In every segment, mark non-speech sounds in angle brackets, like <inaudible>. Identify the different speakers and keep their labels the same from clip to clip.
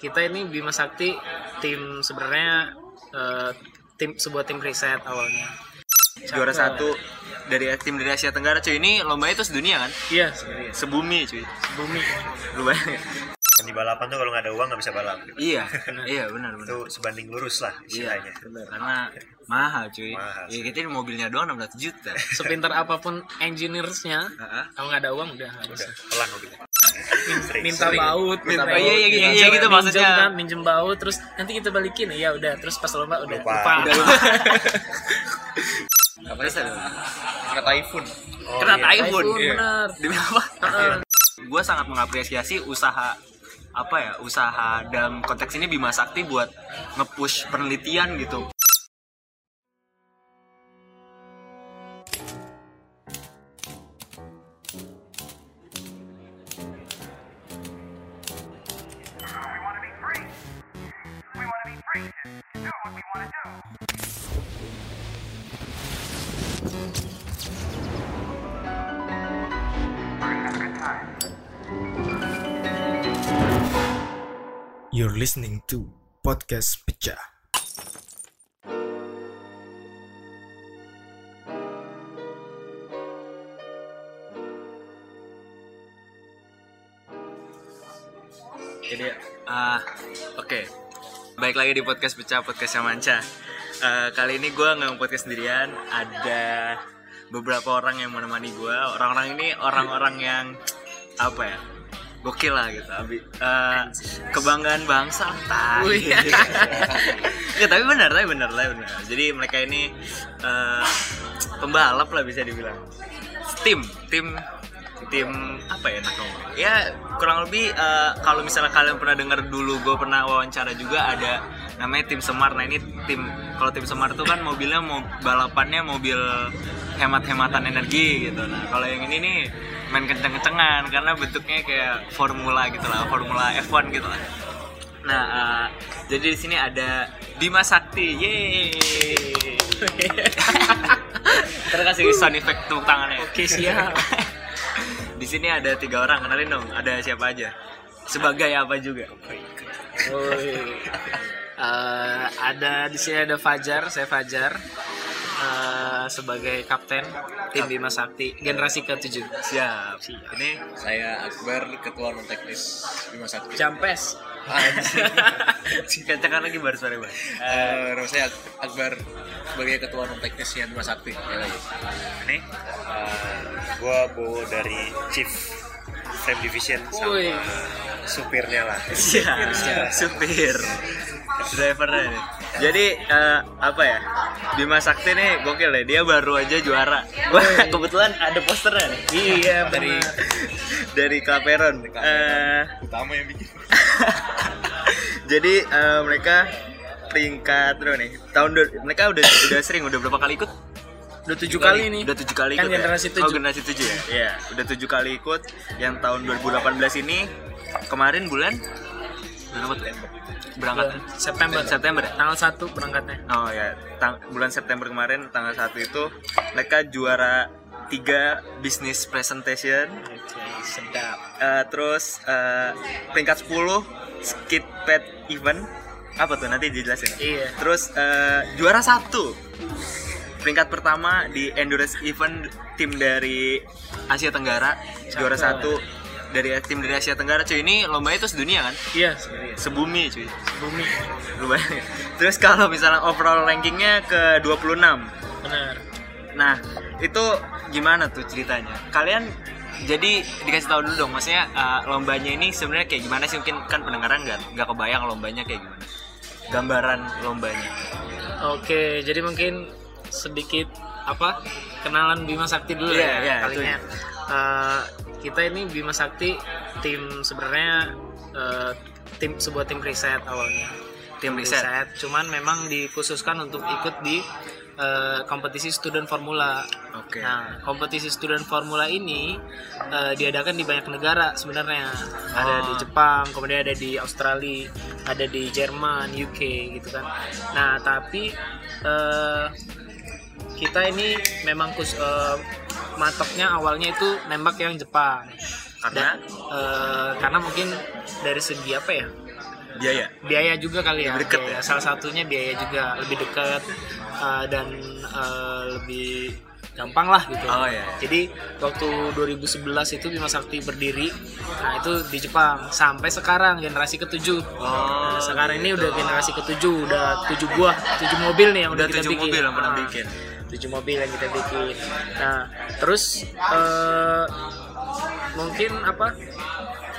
Speaker 1: kita ini Bima Sakti tim sebenarnya eh, tim sebuah tim riset awalnya.
Speaker 2: juara satu dari tim dari Asia Tenggara cuy. Ini lombanya itu sedunia kan?
Speaker 1: Iya, sebenarnya.
Speaker 2: sebumi cuy.
Speaker 1: Bumi.
Speaker 2: lu bayangin.
Speaker 3: Di balapan tuh kalau nggak ada uang nggak bisa balap
Speaker 2: iya. <laughs> Iya benar benar.
Speaker 3: Itu sebanding lurus lah
Speaker 2: iya
Speaker 3: istilahnya.
Speaker 2: karena mahal cuy.
Speaker 3: Mahal.
Speaker 2: ya kita ini mobilnya doang 16 juta.
Speaker 1: Sepintar apa pun engineersnya,
Speaker 2: Heeh.
Speaker 1: kalau nggak ada uang udah nggak bisa.
Speaker 3: udah pelan mobilnya
Speaker 1: minta baut,
Speaker 2: Minta-
Speaker 1: baut,
Speaker 2: iya, iya, iya,
Speaker 1: minjem-
Speaker 2: iya, gitu
Speaker 1: minjem
Speaker 2: maksudnya.
Speaker 1: kan, minjem baut, terus nanti kita balikin ya udah, terus pas lomba udah
Speaker 3: Lupa.
Speaker 1: lupa.
Speaker 2: Udah lupa. <laughs>
Speaker 4: apa sih kena typhoon
Speaker 3: Oh,
Speaker 2: kena
Speaker 3: iya.
Speaker 2: typhoon
Speaker 1: Typhoon, bener.
Speaker 2: demi apa gue sangat mengapresiasi usaha apa ya usaha dalam konteks ini Bima Sakti buat nge-push penelitian gitu
Speaker 5: You're listening to Podcast Pecah.
Speaker 2: Jadi, ah, oke. Baik lagi di podcast pecah podcast yang manca. Eh, kali ini gue nggak podcast sendirian. Ada beberapa orang yang menemani gue. Orang-orang ini orang-orang yang apa ya? Gokil lah gitu. Abi, eh, kebanggaan bangsa. Tai.
Speaker 1: Wih. <laughs>
Speaker 2: ya, tapi benar, tapi benar, tapi benar. Jadi mereka ini eh, pembalap lah bisa dibilang. Tim, tim tim apa ya enak ngomong? ya kurang lebih eh, kalau misalnya kalian pernah dengar dulu gue pernah wawancara juga ada namanya tim Semar. Nah ini tim kalau tim Semar tuh kan mobilnya mau balapannya mobil hemat-hematan energi gitu. Nah kalau yang ini nih main kenceng-kencengan karena bentuknya kayak formula gitu lah formula F1 gitu lah. Nah eh, jadi di sini ada Bima Sakti yeay! <laughs> Terus kasih sound effect tepuk tangannya.
Speaker 1: Oke, siap. <laughs>
Speaker 2: di sini ada tiga orang kenalin dong ada siapa aja sebagai apa juga
Speaker 1: Woi. <laughs> Eh, ada di sini ada Fajar, saya Fajar. Eh, sebagai kapten tim Bima Sakti generasi ke-7.
Speaker 2: siap. Ini
Speaker 4: saya Akbar ketua non teknis Bima Sakti.
Speaker 1: Jampes. <laughs>
Speaker 2: kencangkan lagi baru suara bang
Speaker 4: Eh, nama saya Akbar sebagai ketua non teknisnya Bima Sakti. Ya lagi
Speaker 2: ini?
Speaker 3: gue bawa dari chief frame division sama
Speaker 1: Wih.
Speaker 3: supirnya lah.
Speaker 2: Siap <laughs> supir. Drivernya nih jadi eh, apa ya? Bima Sakti nih gokil ya. Dia baru aja juara. Wah kebetulan ada posternya nih.
Speaker 1: Iya,
Speaker 2: dari dari Klaperon Eh,
Speaker 4: utama yang bikin. <laughs>
Speaker 2: Jadi eh, mereka peringkat nih? Tahun mereka udah udah sering udah berapa kali ikut
Speaker 1: Udah tujuh kali nih.
Speaker 2: udah tujuh kali
Speaker 1: Kan
Speaker 2: ikut ya?
Speaker 1: generasi
Speaker 2: oh
Speaker 1: tujuh.
Speaker 2: generasi tujuh ya iya udah tujuh kali ikut yang tahun 2018 ini kemarin bulan bulan apa tuh? berangkat
Speaker 1: Bulan September.
Speaker 2: September ya
Speaker 1: Tanggal 1 berangkatnya.
Speaker 2: oh ya tang- bulan September kemarin tanggal 1 itu mereka juara tiga business presentation
Speaker 1: Oke, sedap.
Speaker 2: Eh, terus eh, peringkat 10 skid pad event apa tuh nanti dijelasin
Speaker 1: Iya.
Speaker 2: terus eh, juara satu peringkat pertama di endurance event tim dari Asia Tenggara juara satu dari tim dari Asia Tenggara cuy ini lombanya itu sedunia kan
Speaker 1: Iya,
Speaker 2: sebumi cuy
Speaker 1: Bumi.
Speaker 2: lu bayangin terus kalau misalnya overall rankingnya ke 26
Speaker 1: Benar.
Speaker 2: Nah, itu gimana tuh ceritanya? Kalian jadi dikasih tahu dulu dong, maksudnya uh, lombanya ini sebenarnya kayak gimana sih? Mungkin kan pendengaran nggak nggak kebayang lombanya kayak gimana? Gambaran lombanya.
Speaker 1: Oke, jadi mungkin sedikit apa kenalan Bima Sakti dulu
Speaker 2: Iya,
Speaker 1: ya
Speaker 2: iya,
Speaker 1: kalinya. Eh, kita ini Bima Sakti tim sebenarnya eh, tim sebuah tim riset awalnya.
Speaker 2: Tim riset.
Speaker 1: cuman memang dikhususkan untuk ikut di eh, kompetisi student formula.
Speaker 2: Oke.
Speaker 1: Nah, kompetisi student formula ini eh, diadakan di banyak negara sebenarnya. Ada
Speaker 2: Oh.
Speaker 1: di Jepang, kemudian ada di Australia, ada di Jerman, UK gitu kan. Nah, tapi eh, kita ini memang kus, eh, matoknya awalnya itu nembak yang Jepang.
Speaker 2: Karena
Speaker 1: Dan, eh, karena mungkin dari segi apa ya?
Speaker 2: biaya
Speaker 1: biaya juga kali ya,
Speaker 2: Lebih deket
Speaker 1: biaya.
Speaker 2: ya?
Speaker 1: salah satunya biaya juga lebih dekat uh, dan uh, lebih gampang lah gitu
Speaker 2: Oh, iya, iya.
Speaker 1: jadi waktu 2011 itu Bima Sakti berdiri nah itu di Jepang sampai sekarang generasi ketujuh
Speaker 2: Oh,
Speaker 1: Nah, sekarang ini
Speaker 2: gitu.
Speaker 1: udah generasi ketujuh udah tujuh buah tujuh mobil nih yang
Speaker 2: Udah
Speaker 1: udah, kita
Speaker 2: tujuh
Speaker 1: bikin
Speaker 2: mobil yang pernah
Speaker 1: Ah,
Speaker 2: bikin.
Speaker 1: Tujuh mobil yang kita bikin. Nah terus eh, mungkin apa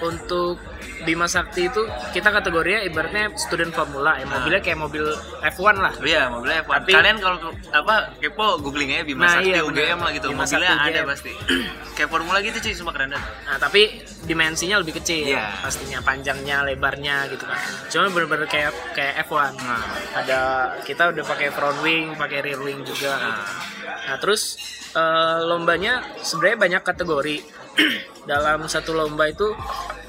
Speaker 1: untuk Bima Sakti itu kita kategorinya ibaratnya student formula ya mobilnya kayak mobil F1 lah
Speaker 2: Iya, mobilnya F1.
Speaker 1: Tapi-
Speaker 2: Kalian kalau apa kepo googling aja Bima
Speaker 1: Nah,
Speaker 2: Sakti
Speaker 1: iya,
Speaker 2: UGM lah gitu.
Speaker 1: Bima
Speaker 2: mobilnya
Speaker 1: Sakti
Speaker 2: ada
Speaker 1: UGM.
Speaker 2: pasti. <clears throat> Kayak formula gitu cuy, semua keren banget.
Speaker 1: Nah, tapi dimensinya lebih kecil
Speaker 2: Iya.
Speaker 1: pastinya panjangnya, lebarnya gitu kan. Cuma bener-bener kayak kayak F1.
Speaker 2: Nah.
Speaker 1: Ada kita udah pakai front wing, pakai rear wing juga.
Speaker 2: Nah.
Speaker 1: Nah, terus eh, lombanya sebenarnya banyak kategori. <clears throat> Dalam satu lomba itu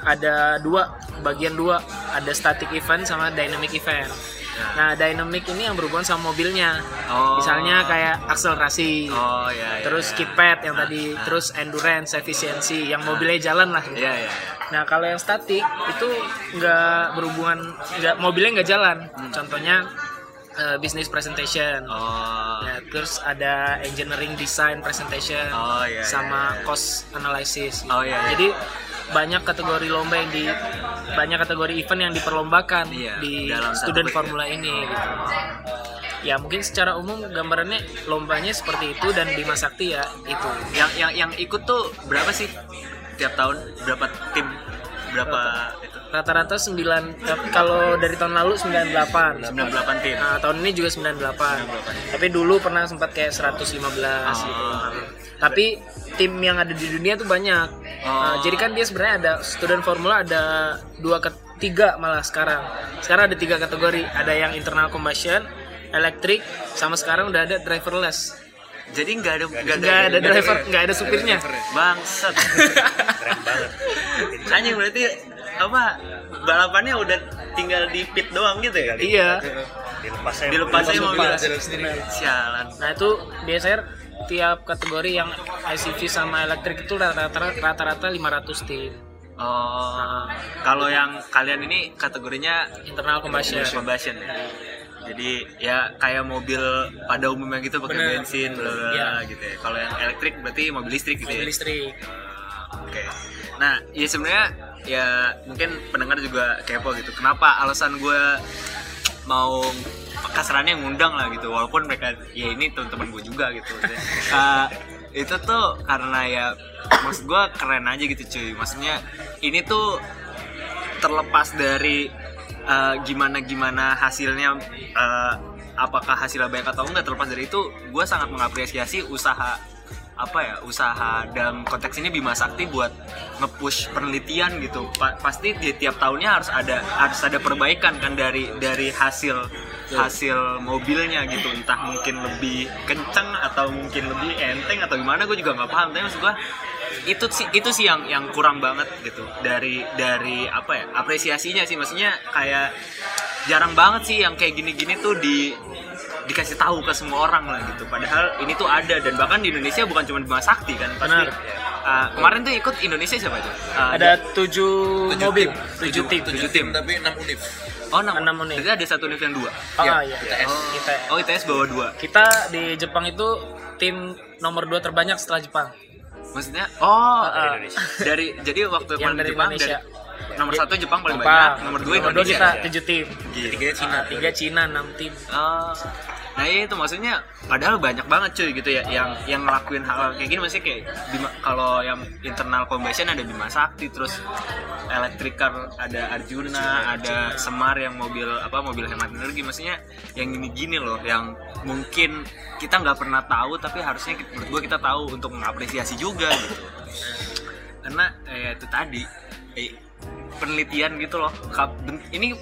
Speaker 1: ada dua, bagian dua, ada static event sama dynamic event. Nah, dynamic ini yang berhubungan sama mobilnya.
Speaker 2: Oh.
Speaker 1: Misalnya kayak akselerasi,
Speaker 2: Oh iya iya.
Speaker 1: terus keep pad yang tadi, terus endurance, efisiensi, yang mobilnya jalan lah. Gitu.
Speaker 2: Iya iya.
Speaker 1: Nah kalau yang statik itu nggak berhubungan, nggak mobilnya nggak jalan. Contohnya eh, business presentation.
Speaker 2: Oh.
Speaker 1: Ya, terus ada engineering design presentation
Speaker 2: Oh, iya,
Speaker 1: sama
Speaker 2: iya, iya.
Speaker 1: cost analysis.
Speaker 2: Oh, iya, iya.
Speaker 1: Jadi banyak kategori lomba yang di banyak kategori event yang diperlombakan
Speaker 2: Iya,
Speaker 1: di
Speaker 2: dalam
Speaker 1: student
Speaker 2: week,
Speaker 1: formula ini gitu. Ya mungkin secara umum gambarannya lombanya seperti itu dan Bima Sakti ya itu.
Speaker 2: Yang yang yang ikut tuh berapa sih? Tiap tahun berapa tim? Berapa?
Speaker 1: Rata-rata 9 eh, kalau dari tahun lalu 98.
Speaker 2: 98 tim.
Speaker 1: Nah, tahun ini juga 98. Tapi dulu pernah sempat kayak 115 gitu. Tapi tim yang ada di dunia tuh banyak. Nah, jadi kan dia sebenarnya ada student formula ada dua ke tiga malah sekarang. Sekarang ada tiga kategori. Ada yang internal combustion, electric, sama sekarang udah ada driverless.
Speaker 2: Jadi nggak ada nggak
Speaker 1: Nggak ada driver, nggak ada supirnya.
Speaker 2: Bangsat. <laughs>
Speaker 3: keren banget
Speaker 2: Anjing berarti apa balapannya udah tinggal di pit doang gitu ya kali?
Speaker 1: Iya.
Speaker 3: dilepas aja
Speaker 2: Dilepas aja mobil.
Speaker 1: Dilepas.
Speaker 4: jalan sendiri
Speaker 2: Sialan.
Speaker 1: Nah itu biasanya tiap kategori yang ICV sama elektrik itu rata-rata rata-rata 500 tim
Speaker 2: Oh. Kalau yang kalian ini kategorinya
Speaker 1: internal combustion.
Speaker 2: combustion ya. Jadi ya kayak mobil pada umumnya gitu pakai
Speaker 1: Bener.
Speaker 2: bensin bla
Speaker 1: Iya.
Speaker 2: gitu ya. Kalau yang elektrik berarti mobil listrik gitu
Speaker 1: Mobil
Speaker 2: ya.
Speaker 1: listrik.
Speaker 2: Ah, Oke. Nah, ya sebenarnya ya mungkin pendengar juga kepo gitu. Kenapa alasan gue mau kasarannya ngundang lah gitu walaupun mereka ya ini teman-teman gue juga gitu <laughs> Eh, itu tuh karena ya maksud gue keren aja gitu cuy maksudnya ini tuh terlepas dari eh, gimana gimana hasilnya eh, apakah hasilnya baik atau enggak terlepas dari itu gue sangat mengapresiasi usaha apa ya usaha dalam konteks ini Bima Sakti buat nge-push penelitian gitu. Pa- pasti di tiap tahunnya harus ada harus ada perbaikan kan dari dari hasil hasil mobilnya gitu. Entah mungkin lebih kenceng atau mungkin lebih enteng atau gimana gue juga nggak paham. Tapi maksud gue itu sih itu sih yang yang kurang banget gitu. Dari dari apa ya apresiasinya sih. Maksudnya kayak jarang banget sih yang kayak gini-gini tuh di dikasih tahu ke semua orang lah gitu padahal ini tuh ada dan bahkan di Indonesia bukan cuma Bima Sakti kan pasti
Speaker 1: Benar.
Speaker 2: Uh, kemarin tuh ikut Indonesia siapa aja Uh,
Speaker 1: Ada tujuh
Speaker 4: Tujuh
Speaker 1: mobil,
Speaker 4: tim.
Speaker 1: tujuh tim.
Speaker 2: tujuh tim.
Speaker 4: tapi enam univ
Speaker 2: oh enam
Speaker 1: enam unit.
Speaker 2: Berarti ada satu univ yang dua
Speaker 1: Ah iya.
Speaker 4: ITS.
Speaker 2: oh,
Speaker 1: ITS.
Speaker 2: oh ITS bawa dua
Speaker 1: Kita di Jepang itu tim nomor 2 terbanyak setelah Jepang.
Speaker 2: maksudnya oh
Speaker 1: Ah,
Speaker 3: Indonesia.
Speaker 2: dari jadi waktu <laughs>
Speaker 1: Yang
Speaker 2: kemarin di
Speaker 1: dari
Speaker 2: Jepang
Speaker 1: Indonesia.
Speaker 2: dari nomor satu Jepang paling
Speaker 1: Jepang.
Speaker 2: banyak. Nomor dua
Speaker 1: Nomor dua
Speaker 2: Indonesia.
Speaker 1: kita tujuh tim.
Speaker 4: tiga Cina.
Speaker 1: Nah, tiga Cina, enam tim.
Speaker 2: Oh. Nah iya itu maksudnya padahal banyak banget cuy gitu ya yang yang ngelakuin hal kayak gini. Masih kayak kalau yang internal combustion ada Bima Sakti terus elektrikar ada Arjuna. ada Semar yang mobil apa mobil hemat energi. Maksudnya yang gini-gini loh yang mungkin kita nggak pernah tahu tapi harusnya kita- menurut gua kita tahu untuk mengapresiasi juga gitu. Karena eh, itu tadi eh, penelitian gitu loh. Ini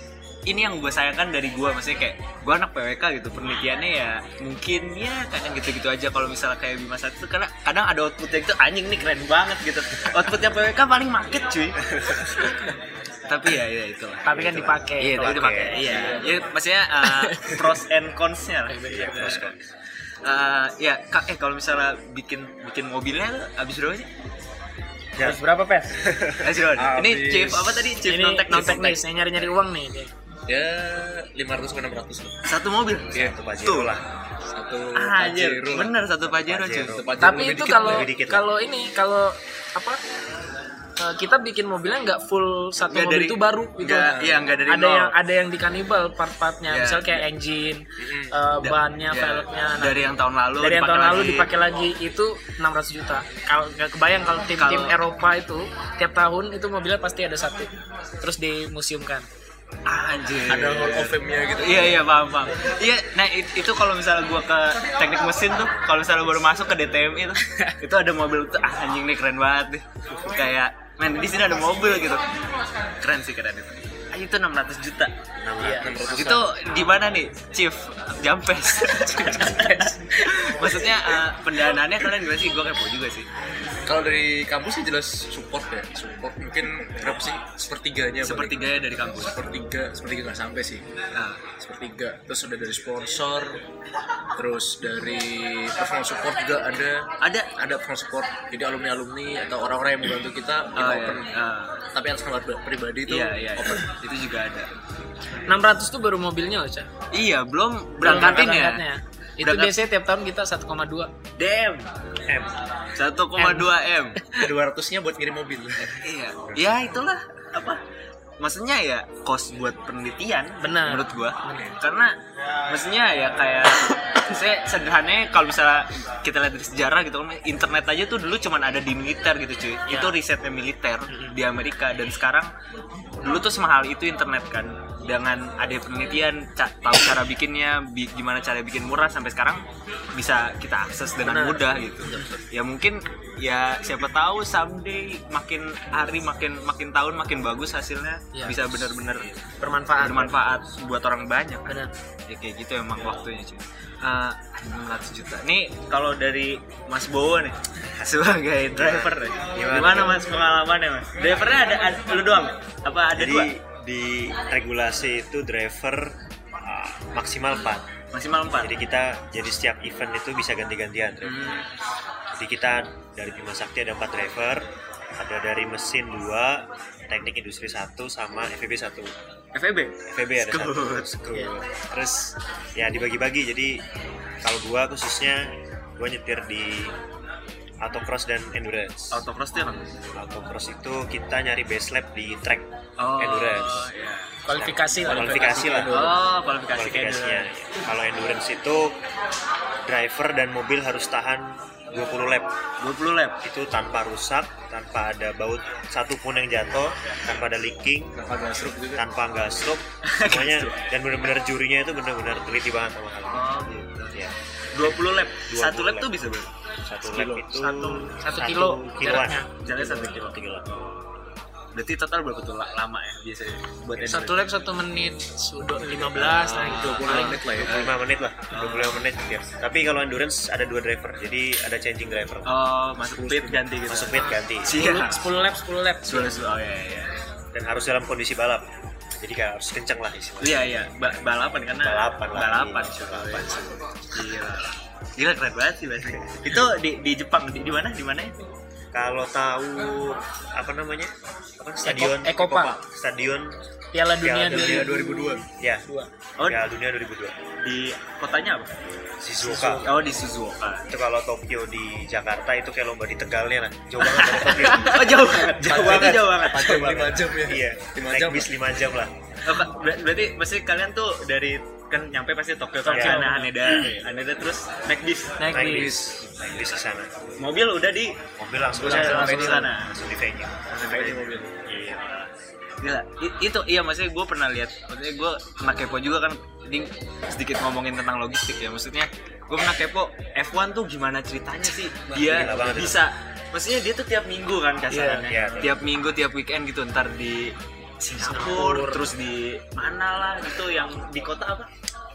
Speaker 2: ini yang gue sayangkan dari gue maksudnya kayak gue anak PWK gitu penelitiannya ya mungkin ya kadang gitu-gitu aja kalau misalnya kayak Bima Sakti tuh karena kadang ada outputnya itu anjing nih keren banget gitu. Outputnya PWK paling market cuy. <laughs> Tapi ya ya itu
Speaker 1: Tapi kan dipakai.
Speaker 2: iya tapi dipakai. iya. Ya maksudnya uh, <laughs> pros and cons-nya lah.
Speaker 3: Iya, pros cons.
Speaker 2: Uh, ya kak eh kalau misalnya bikin bikin mobilnya tuh habis berapa sih?
Speaker 3: Ya.
Speaker 1: Terus berapa pes? <laughs>
Speaker 2: Berapa? Ini chief apa tadi? Chief
Speaker 1: Ini
Speaker 2: non teknis.
Speaker 1: non teknis, yang nyari-nyari uang nih. dia.
Speaker 4: ya 500 ke 600 lah.
Speaker 2: Satu mobil.
Speaker 4: Iya.
Speaker 3: Satu Pajero lah.
Speaker 4: Satu
Speaker 2: Ah.
Speaker 4: Pajero.
Speaker 2: Bener satu Pajero cuy.
Speaker 3: Pajero.
Speaker 4: Satu Pajero
Speaker 1: Tapi
Speaker 4: lebih
Speaker 1: itu kalau kalau ini kalau apa eh, kita bikin mobilnya nggak full satu
Speaker 2: Nggak
Speaker 1: mobil
Speaker 2: dari-
Speaker 1: itu baru gitu.
Speaker 2: nggak- iya, nggak dari
Speaker 1: ada
Speaker 2: nol.
Speaker 1: yang ada yang di kanibal part-partnya,
Speaker 2: Iya.
Speaker 1: misal kayak engine, eh,
Speaker 2: Da-
Speaker 1: bannya,
Speaker 2: ya,
Speaker 1: velgnya. Nah,
Speaker 2: dari yang tahun lalu
Speaker 1: dari yang tahun lalu dipakai lagi itu 600 juta. Kalau nggak kebayang kalau tim-tim Eropa itu tiap tahun itu mobilnya pasti ada satu, terus dimuseumkan.
Speaker 2: Anjir.
Speaker 4: Ada Hall of Fame-nya gitu.
Speaker 2: Iya iya paham paham. Iya, nah it- itu kalau misalnya gua ke teknik mesin tuh, kalau misalnya baru masuk ke DTM itu, <laughs> itu ada mobil tuh ah, anjing nih keren banget nih. Kayak men di sini ada mobil gitu. Keren sih keren itu. Itu 600 juta.
Speaker 1: Iya.
Speaker 2: Itu di mana nih, Chief? Jampes. <laughs> Maksudnya eh, pendanaannya kalian gimana sih? Gue kepo juga sih.
Speaker 4: Kalau dari kampus sih jelas support ya. Support mungkin berapa sih? Sepertiganya.
Speaker 2: Sepertiganya dari kampus.
Speaker 4: Sepertiga, sepertiga nggak sampai sih.
Speaker 2: Nah,
Speaker 4: Sepertiga. Terus udah dari sponsor. Terus dari personal support juga ada.
Speaker 2: ada
Speaker 4: Ada personal support. Jadi alumni alumni atau orang-orang yang membantu kita
Speaker 2: Oh, iya.
Speaker 4: open.
Speaker 2: Ah.
Speaker 4: Tapi atas nama pribadi itu
Speaker 2: Iya, iya,
Speaker 4: open.
Speaker 2: iya. Itu juga ada.
Speaker 1: 600 tuh baru mobilnya loh, Cah.
Speaker 2: Iya, belum berangkatin ya.
Speaker 1: berangkatnya. Itu
Speaker 2: Berangkat-
Speaker 1: biasanya tiap tahun kita 1,2.
Speaker 2: Damn.
Speaker 3: M
Speaker 2: 1,2 M.
Speaker 4: 200-nya buat ngirim mobil.
Speaker 2: Iya. Ya itulah apa? Maksudnya ya kos buat penelitian
Speaker 1: Benar.
Speaker 2: menurut gua. Karena maksudnya ya kayak saya sederhananya kalau misalnya kita lihat dari sejarah gitu kan internet aja tuh dulu cuman ada di militer gitu cuy. Itu risetnya militer di Amerika dan sekarang dulu tuh semahal itu internet kan dengan ada penelitian ca- tahu cara bikinnya bi- gimana cara bikin murah sampai sekarang bisa kita akses dengan
Speaker 1: Benar.
Speaker 2: mudah gitu ya mungkin ya siapa tahu someday makin hari makin makin tahun makin bagus hasilnya
Speaker 1: Ya.
Speaker 2: bisa benar-benar
Speaker 1: Bermanfaat.
Speaker 2: bermanfaat buat orang banyak
Speaker 1: Benar.
Speaker 2: ya kayak gitu emang waktunya cuy Eh, 600 juta. Nih kalau dari Mas Bowo nih <laughs> sebagai driver nih
Speaker 3: Gimana,
Speaker 2: gimana, mas pengalamannya mas? Drivernya ada, ada lu doang? Apa ada
Speaker 3: jadi
Speaker 2: dua?
Speaker 3: di regulasi itu driver uh, maksimal 4
Speaker 2: maksimal empat?
Speaker 3: Jadi kita jadi setiap event itu bisa ganti-gantian driver.
Speaker 2: Hmm,
Speaker 3: jadi kita dari Bima Sakti ada 4 driver ada dari mesin 2 teknik industri 1 sama FEB 1
Speaker 2: FEB
Speaker 3: FEB ada satu
Speaker 2: Skut.
Speaker 3: Skut. terus ya dibagi-bagi jadi kalau gua khususnya gua nyetir di autocross dan endurance
Speaker 2: autocross tuh apa?
Speaker 3: autocross itu kita nyari base lap di track
Speaker 2: oh
Speaker 3: endurance
Speaker 2: iya.
Speaker 1: Kualifikasi lah.
Speaker 3: kualifikasi lah
Speaker 2: oh kualifikasi
Speaker 3: kualifikasinya kalau endurance itu driver dan mobil harus tahan 20 lap
Speaker 2: 20 lap
Speaker 3: itu tanpa rusak tanpa ada baut satu pun yang jatuh tanpa ada leaking
Speaker 4: Tanpa gasruk juga.
Speaker 3: tanpa gasruk semuanya <laughs> dan benar-benar jurinya itu benar-benar teliti banget sama hal ini.
Speaker 2: oh gitu
Speaker 3: ya
Speaker 2: 20 lap
Speaker 3: 20
Speaker 2: satu lap
Speaker 3: lap.
Speaker 2: tuh bisa berapa?
Speaker 3: satu lap itu
Speaker 1: Satu- satu kilo
Speaker 3: kiloan
Speaker 1: jaraknya.
Speaker 2: Jaraknya satu kilo.
Speaker 3: kilo
Speaker 2: berarti total berapa tuh la- lama ya biasanya buat
Speaker 1: Satu lap satu menit, sudah 15 lah gitu.
Speaker 4: 20 menit lah ya.
Speaker 3: 25 menit lah 25 menit ya. tapi kalau endurance ada dua driver jadi ada changing driver
Speaker 2: oh masuk pit ganti gitu
Speaker 3: masuk pit ganti
Speaker 2: siap
Speaker 1: 10 lap, 10 lap.
Speaker 2: Sudah. oh iya iya
Speaker 3: dan harus dalam kondisi balap jadi kayak harus kenceng lah istilahnya
Speaker 2: iya iya ba- balapan karena
Speaker 3: Balapan lah.
Speaker 2: balapan
Speaker 3: Iya,
Speaker 2: cuy.
Speaker 3: balapan.
Speaker 2: gila gila keren banget sih Bas. itu di di Jepang di, di mana di mana ya?
Speaker 3: Kalau tahu apa namanya? Apa? Stadion
Speaker 1: Ekopa.
Speaker 3: stadion
Speaker 1: Piala Dunia
Speaker 3: Piala Dunia
Speaker 1: 2002.
Speaker 3: ya
Speaker 2: Oh.
Speaker 3: Piala Dunia 2002
Speaker 2: di kotanya apa?
Speaker 3: Shizuoka.
Speaker 2: Oh di Suzuoka
Speaker 3: itu kalau Tokyo di Jakarta itu kayak lomba di Tegalnya lah. Jauh banget dari Tokyo. <laughs>
Speaker 2: Oh jauh banget.
Speaker 3: Jauh banget.
Speaker 2: jauh banget.
Speaker 4: Jam 5 jam ya.
Speaker 3: iya.
Speaker 4: Lima
Speaker 3: naik
Speaker 4: jam.
Speaker 3: bis 5 jam lah.
Speaker 2: Oh, ber- berarti pasti kalian tuh dari kan nyampe pasti Tokyo kan
Speaker 3: Tokyo.
Speaker 2: sana Haneda Haneda terus naik bis
Speaker 1: Naik
Speaker 3: naik
Speaker 1: bis.
Speaker 3: naik bis ke sana
Speaker 2: mobil udah di
Speaker 3: mobil langsung
Speaker 2: Udah
Speaker 3: langsung,
Speaker 2: langsung di sana.
Speaker 3: langsung di venue
Speaker 2: Sampai mobil. Gila. Gila. I- itu iya maksudnya gue pernah lihat. Maksudnya gue pernah kepo juga kan. Ini sedikit ngomongin tentang logistik ya. Maksudnya gue pernah kepo F1 tuh gimana ceritanya sih? Dia bisa. Maksudnya dia tuh tiap minggu kan kasarannya.
Speaker 3: Iya, iya.
Speaker 2: Tiap minggu, tiap weekend gitu. Ntar di Singapura, terus di mana lah gitu yang di kota apa?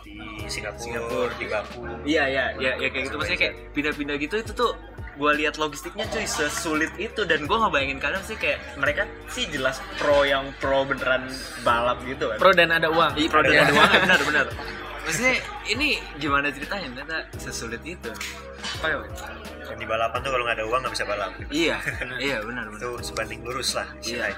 Speaker 3: di Singapura,
Speaker 2: Singapura.
Speaker 3: di Baku.
Speaker 2: Iya iya ya, ya kayak gitu. Maksudnya kayak pindah-pindah gitu itu tuh gue lihat logistiknya cuy sesulit itu. Dan gue nggak bayangin kalian sih kayak mereka sih jelas pro yang pro beneran balap gitu kan.
Speaker 1: Pro dan ada uang.
Speaker 2: Iya pro dan ada uangnya benar benar. <laughs> Maksudnya ini gimana ceritanya ternyata sesulit itu. Apa ya
Speaker 3: dan di balapan tuh kalau nggak ada uang nggak bisa balap.
Speaker 2: Iya <laughs> iya benar benar.
Speaker 3: Itu sebanding lurus lah
Speaker 2: iya.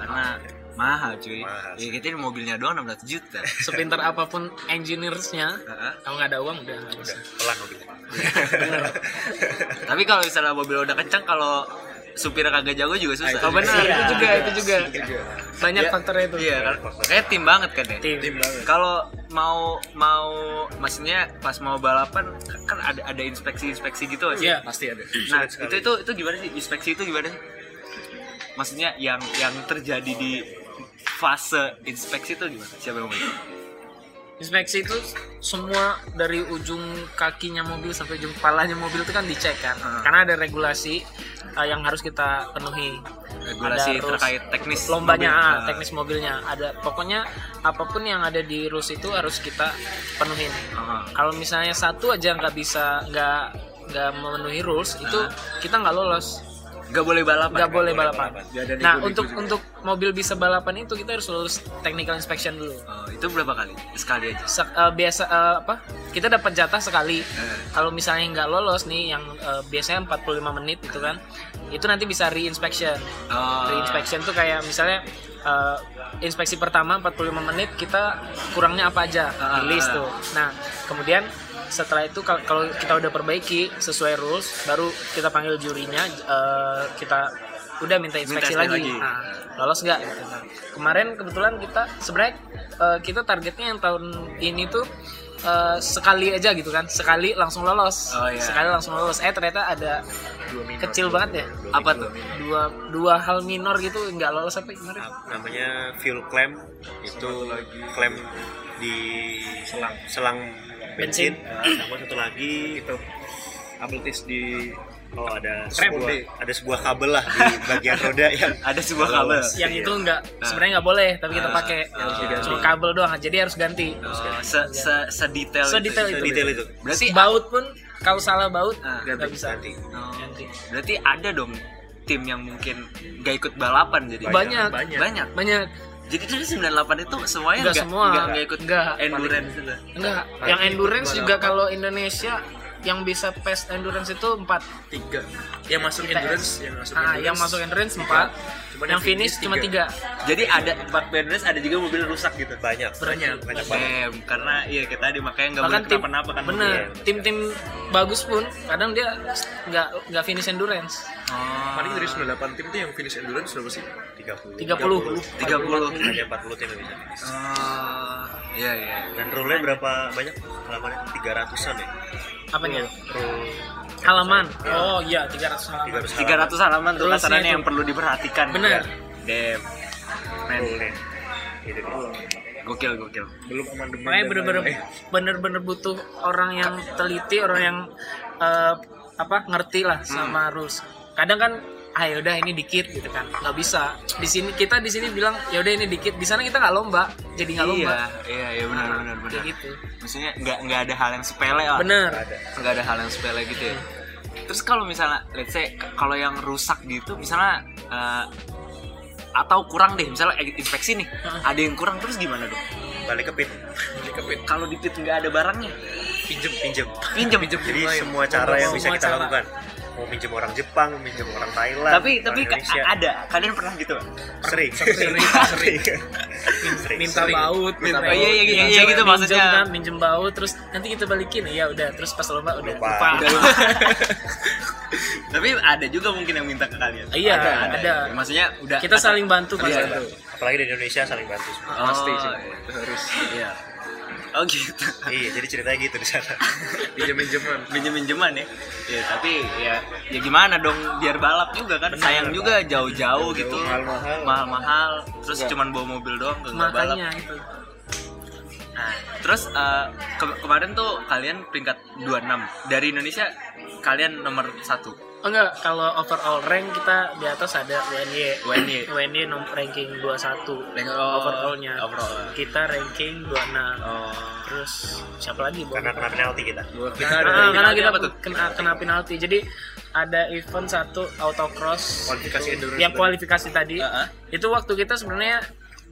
Speaker 2: karena mahal cuy.
Speaker 3: Mahal.
Speaker 2: ya kita ini mobilnya doang 16 juta.
Speaker 1: Sepintar apa pun engineersnya
Speaker 2: Heeh.
Speaker 1: kalau nggak ada uang udah nggak bisa
Speaker 3: pelan mobilnya. <laughs>
Speaker 2: Tapi kalau misalnya mobil udah kencang kalau supirnya kagak jago juga susah.
Speaker 1: Oh benar
Speaker 4: Iya.
Speaker 1: itu juga itu juga. banyak
Speaker 2: Ya,
Speaker 1: faktornya itu.
Speaker 2: Iya kan? Kayak tim banget kan ya?
Speaker 1: Tim,
Speaker 4: tim banget.
Speaker 2: Kalau mau mau maksudnya pas mau balapan kan ada ada inspeksi inspeksi gitu sih?
Speaker 1: Iya.
Speaker 4: pasti ada.
Speaker 2: Nah itu itu itu gimana sih? Inspeksi itu gimana sih? Maksudnya yang yang terjadi di fase inspeksi itu gimana siapa yang mau
Speaker 1: inspeksi itu semua dari ujung kakinya mobil sampai ujung kepalanya mobil itu kan dicek kan
Speaker 2: Hmm.
Speaker 1: karena ada regulasi uh, yang harus kita penuhi
Speaker 2: regulasi
Speaker 1: Ada rules.
Speaker 2: terkait teknis
Speaker 1: lombanya
Speaker 2: mobil.
Speaker 1: ah,
Speaker 2: Ah.
Speaker 1: teknis mobilnya ada pokoknya apa pun yang ada di rules itu harus kita penuhin
Speaker 2: Ah.
Speaker 1: kalau misalnya satu aja nggak bisa nggak nggak memenuhi rules itu kita nggak lolos
Speaker 2: nggak boleh balapan.
Speaker 1: Nggak boleh balapan.
Speaker 4: Ada
Speaker 1: nah untuk untuk mobil bisa balapan itu kita harus lulus technical inspection dulu.
Speaker 2: Oh, itu berapa kali? Sekali aja.
Speaker 1: Se- eh, biasa eh, apa? Kita dapat jatah sekali.
Speaker 2: Eh.
Speaker 1: kalau misalnya nggak lolos nih yang eh, biasanya 45 menit itu kan itu nanti bisa re-inspection.
Speaker 2: Oh.
Speaker 1: re-inspection tuh kayak misalnya eh, inspeksi pertama 45 menit kita kurangnya apa aja? Di list tuh. Nah kemudian setelah itu kal- kalau kita udah perbaiki sesuai rules baru kita panggil jurinya eh, kita udah minta inspeksi
Speaker 2: Minta
Speaker 1: lagi,
Speaker 2: lagi.
Speaker 1: Nah, lolos nggak? Gitu. Nah, kemarin kebetulan kita sebenarnya eh, kita targetnya yang tahun ini tuh eh, sekali aja gitu kan sekali langsung lolos.
Speaker 2: Oh, iya.
Speaker 1: sekali langsung lolos. Eh ternyata ada kecil banget ya?
Speaker 2: Apa tuh?
Speaker 1: Dua dua hal minor gitu nggak lolos apa kemarin
Speaker 3: namanya fuel clamp itu clamp di selang selang bensin,
Speaker 1: Bensin.
Speaker 3: Nah, sama satu lagi itu
Speaker 4: tis di
Speaker 3: oh ada
Speaker 4: Rem.
Speaker 3: sebuah ada sebuah kabel lah di bagian roda <laughs> yang
Speaker 2: ada sebuah kabel
Speaker 1: yang
Speaker 3: Iya.
Speaker 1: itu nggak sebenarnya nggak boleh tapi kita
Speaker 2: Ah,
Speaker 1: pakai
Speaker 2: harus diganti.
Speaker 1: cuma kabel doang jadi harus ganti
Speaker 2: Oh, se se sedetail
Speaker 1: Sedetail
Speaker 2: itu.
Speaker 1: itu.
Speaker 3: detail itu
Speaker 2: berarti
Speaker 1: baut pun kalau salah baut
Speaker 2: Ah,
Speaker 1: nggak bisa
Speaker 3: ganti
Speaker 2: Oh,
Speaker 1: Ganti.
Speaker 2: berarti ada dong tim yang mungkin gak ikut balapan jadi
Speaker 1: banyak
Speaker 4: banyak.
Speaker 2: banyak
Speaker 1: banyak
Speaker 2: jadi dari 98 itu semuanya
Speaker 1: Nggak
Speaker 2: nggak?
Speaker 1: semua.
Speaker 2: nggak nggak ikut
Speaker 1: Nggak.
Speaker 2: endurance itu?
Speaker 1: Enggak yang endurance juga kalau Indonesia yang bisa pes endurance itu empat.
Speaker 4: Tiga. Yang masuk
Speaker 1: ITS.
Speaker 4: endurance yang masuk
Speaker 1: ah yang masuk endurance empat.
Speaker 4: Cuman
Speaker 1: yang
Speaker 4: yang
Speaker 1: finish
Speaker 4: finish
Speaker 1: cuma
Speaker 4: tiga.
Speaker 1: tiga.
Speaker 2: Jadi ada empat endurance ada juga mobil rusak gitu.
Speaker 3: Banyak.
Speaker 4: Banyak.
Speaker 3: banyak banget.
Speaker 2: Karena iya kita tadi makanya nggak boleh kenapa-napa kan.
Speaker 1: bener.
Speaker 2: Mobilnya.
Speaker 1: tim-tim bagus pun kadang dia nggak nggak finish endurance.
Speaker 2: Oh.
Speaker 4: paling dari 98 tim tuh yang finish endurance berapa sih?
Speaker 3: 30
Speaker 1: 30
Speaker 2: 30
Speaker 3: hanya 40 tim yang bisa
Speaker 2: oh iya iya
Speaker 3: dan rule berapa banyak? Halamannya 300-an ya?
Speaker 1: Apanya?
Speaker 3: Rule
Speaker 1: halaman. Oh iya 300 halaman.
Speaker 3: 300
Speaker 2: 300 halaman. Tuh kasarannya
Speaker 1: itu.
Speaker 2: yang perlu diperhatikan.
Speaker 1: Bener.
Speaker 2: Dem. Men, gokil gokil.
Speaker 4: Belum amandemen
Speaker 1: makanya
Speaker 4: dan
Speaker 1: bener-bener bener-bener butuh orang yang teliti orang yang eh, apa ngerti lah
Speaker 2: Hmm.
Speaker 1: sama rules. Kadang kan ah yaudah ini dikit gitu kan. Nggak bisa. Di sini kita di sini bilang yaudah ini dikit. Di sana kita nggak lomba jadi nggak lomba.
Speaker 2: Iya iya iya benar benar benar.
Speaker 1: kayak gitu.
Speaker 2: Maksudnya nggak nggak ada hal yang sepele lah
Speaker 1: bener
Speaker 2: nggak ada hal yang sepele gitu ya. Terus kalau misalnya let's say kalau yang rusak gitu misalnya eh, atau kurang deh misalnya inspeksi nih ada yang kurang terus gimana dong?
Speaker 3: Balik ke pit.
Speaker 4: Ini ke pit.
Speaker 2: kalau di pit nggak ada barangnya?
Speaker 3: Pinjem pinjem.
Speaker 2: Pinjem.
Speaker 3: Jadi
Speaker 4: lain.
Speaker 3: semua cara yang bisa
Speaker 1: Semua
Speaker 3: kita
Speaker 1: cara.
Speaker 3: lakukan mau minjem orang Jepang minjem orang Thailand
Speaker 2: tapi
Speaker 3: orang
Speaker 2: tapi
Speaker 3: Indonesia.
Speaker 2: ada kalian pernah gitu
Speaker 3: sering
Speaker 4: Sering, <laughs> sering.
Speaker 3: Sering.
Speaker 1: minta
Speaker 4: Sering.
Speaker 1: baut
Speaker 2: Minta
Speaker 1: minta
Speaker 2: baut. Iya, iya, iya, iya, gitu
Speaker 1: minjem
Speaker 2: maksudnya.
Speaker 1: kan, minjem baut terus nanti kita balikin ya udah terus pas lomba udah
Speaker 3: Lupa.
Speaker 1: lupa,
Speaker 2: Udah lupa. <laughs> tapi ada juga mungkin yang minta ke kalian
Speaker 1: Iya, ada.
Speaker 2: maksudnya udah
Speaker 1: kita saling bantu pas
Speaker 2: Iya,
Speaker 1: itu
Speaker 3: apalagi di Indonesia saling bantu semua
Speaker 2: oh,
Speaker 4: Pasti sih.
Speaker 2: iya.
Speaker 4: harus
Speaker 2: iya oh gitu.
Speaker 3: Iya jadi ceritanya gitu di sana. <laughs>
Speaker 4: Pinjam pinjaman
Speaker 2: minjem minjeman ya. Ya tapi ya ya gimana dong biar balap juga kan. Sayang juga jauh-jauh gitu.
Speaker 4: mahal-mahal.
Speaker 2: mahal-mahal. Terus cuman bawa mobil doang ke nggak balap.
Speaker 1: Makanya itu.
Speaker 2: Nah terus eh, ke- kemarin tuh kalian peringkat 26 dari Indonesia kalian nomor satu
Speaker 1: Oh enggak, kalau overall rank kita di atas ada WNY.
Speaker 2: WNY.
Speaker 1: WNY nom ranking 21
Speaker 2: Rank- oh,
Speaker 1: overallnya.
Speaker 2: overall.
Speaker 1: Kita ranking 26.
Speaker 2: oh
Speaker 1: Terus siapa lagi?
Speaker 3: Karena kena penalti kita
Speaker 2: kita
Speaker 1: Nah,
Speaker 2: ada
Speaker 1: karena kita kena kena penalti. Jadi ada event satu autocross
Speaker 4: Kualifikasi
Speaker 1: itu-
Speaker 4: endurance
Speaker 1: yang kualifikasi tadi.
Speaker 2: Heeh.
Speaker 1: Itu waktu kita sebenarnya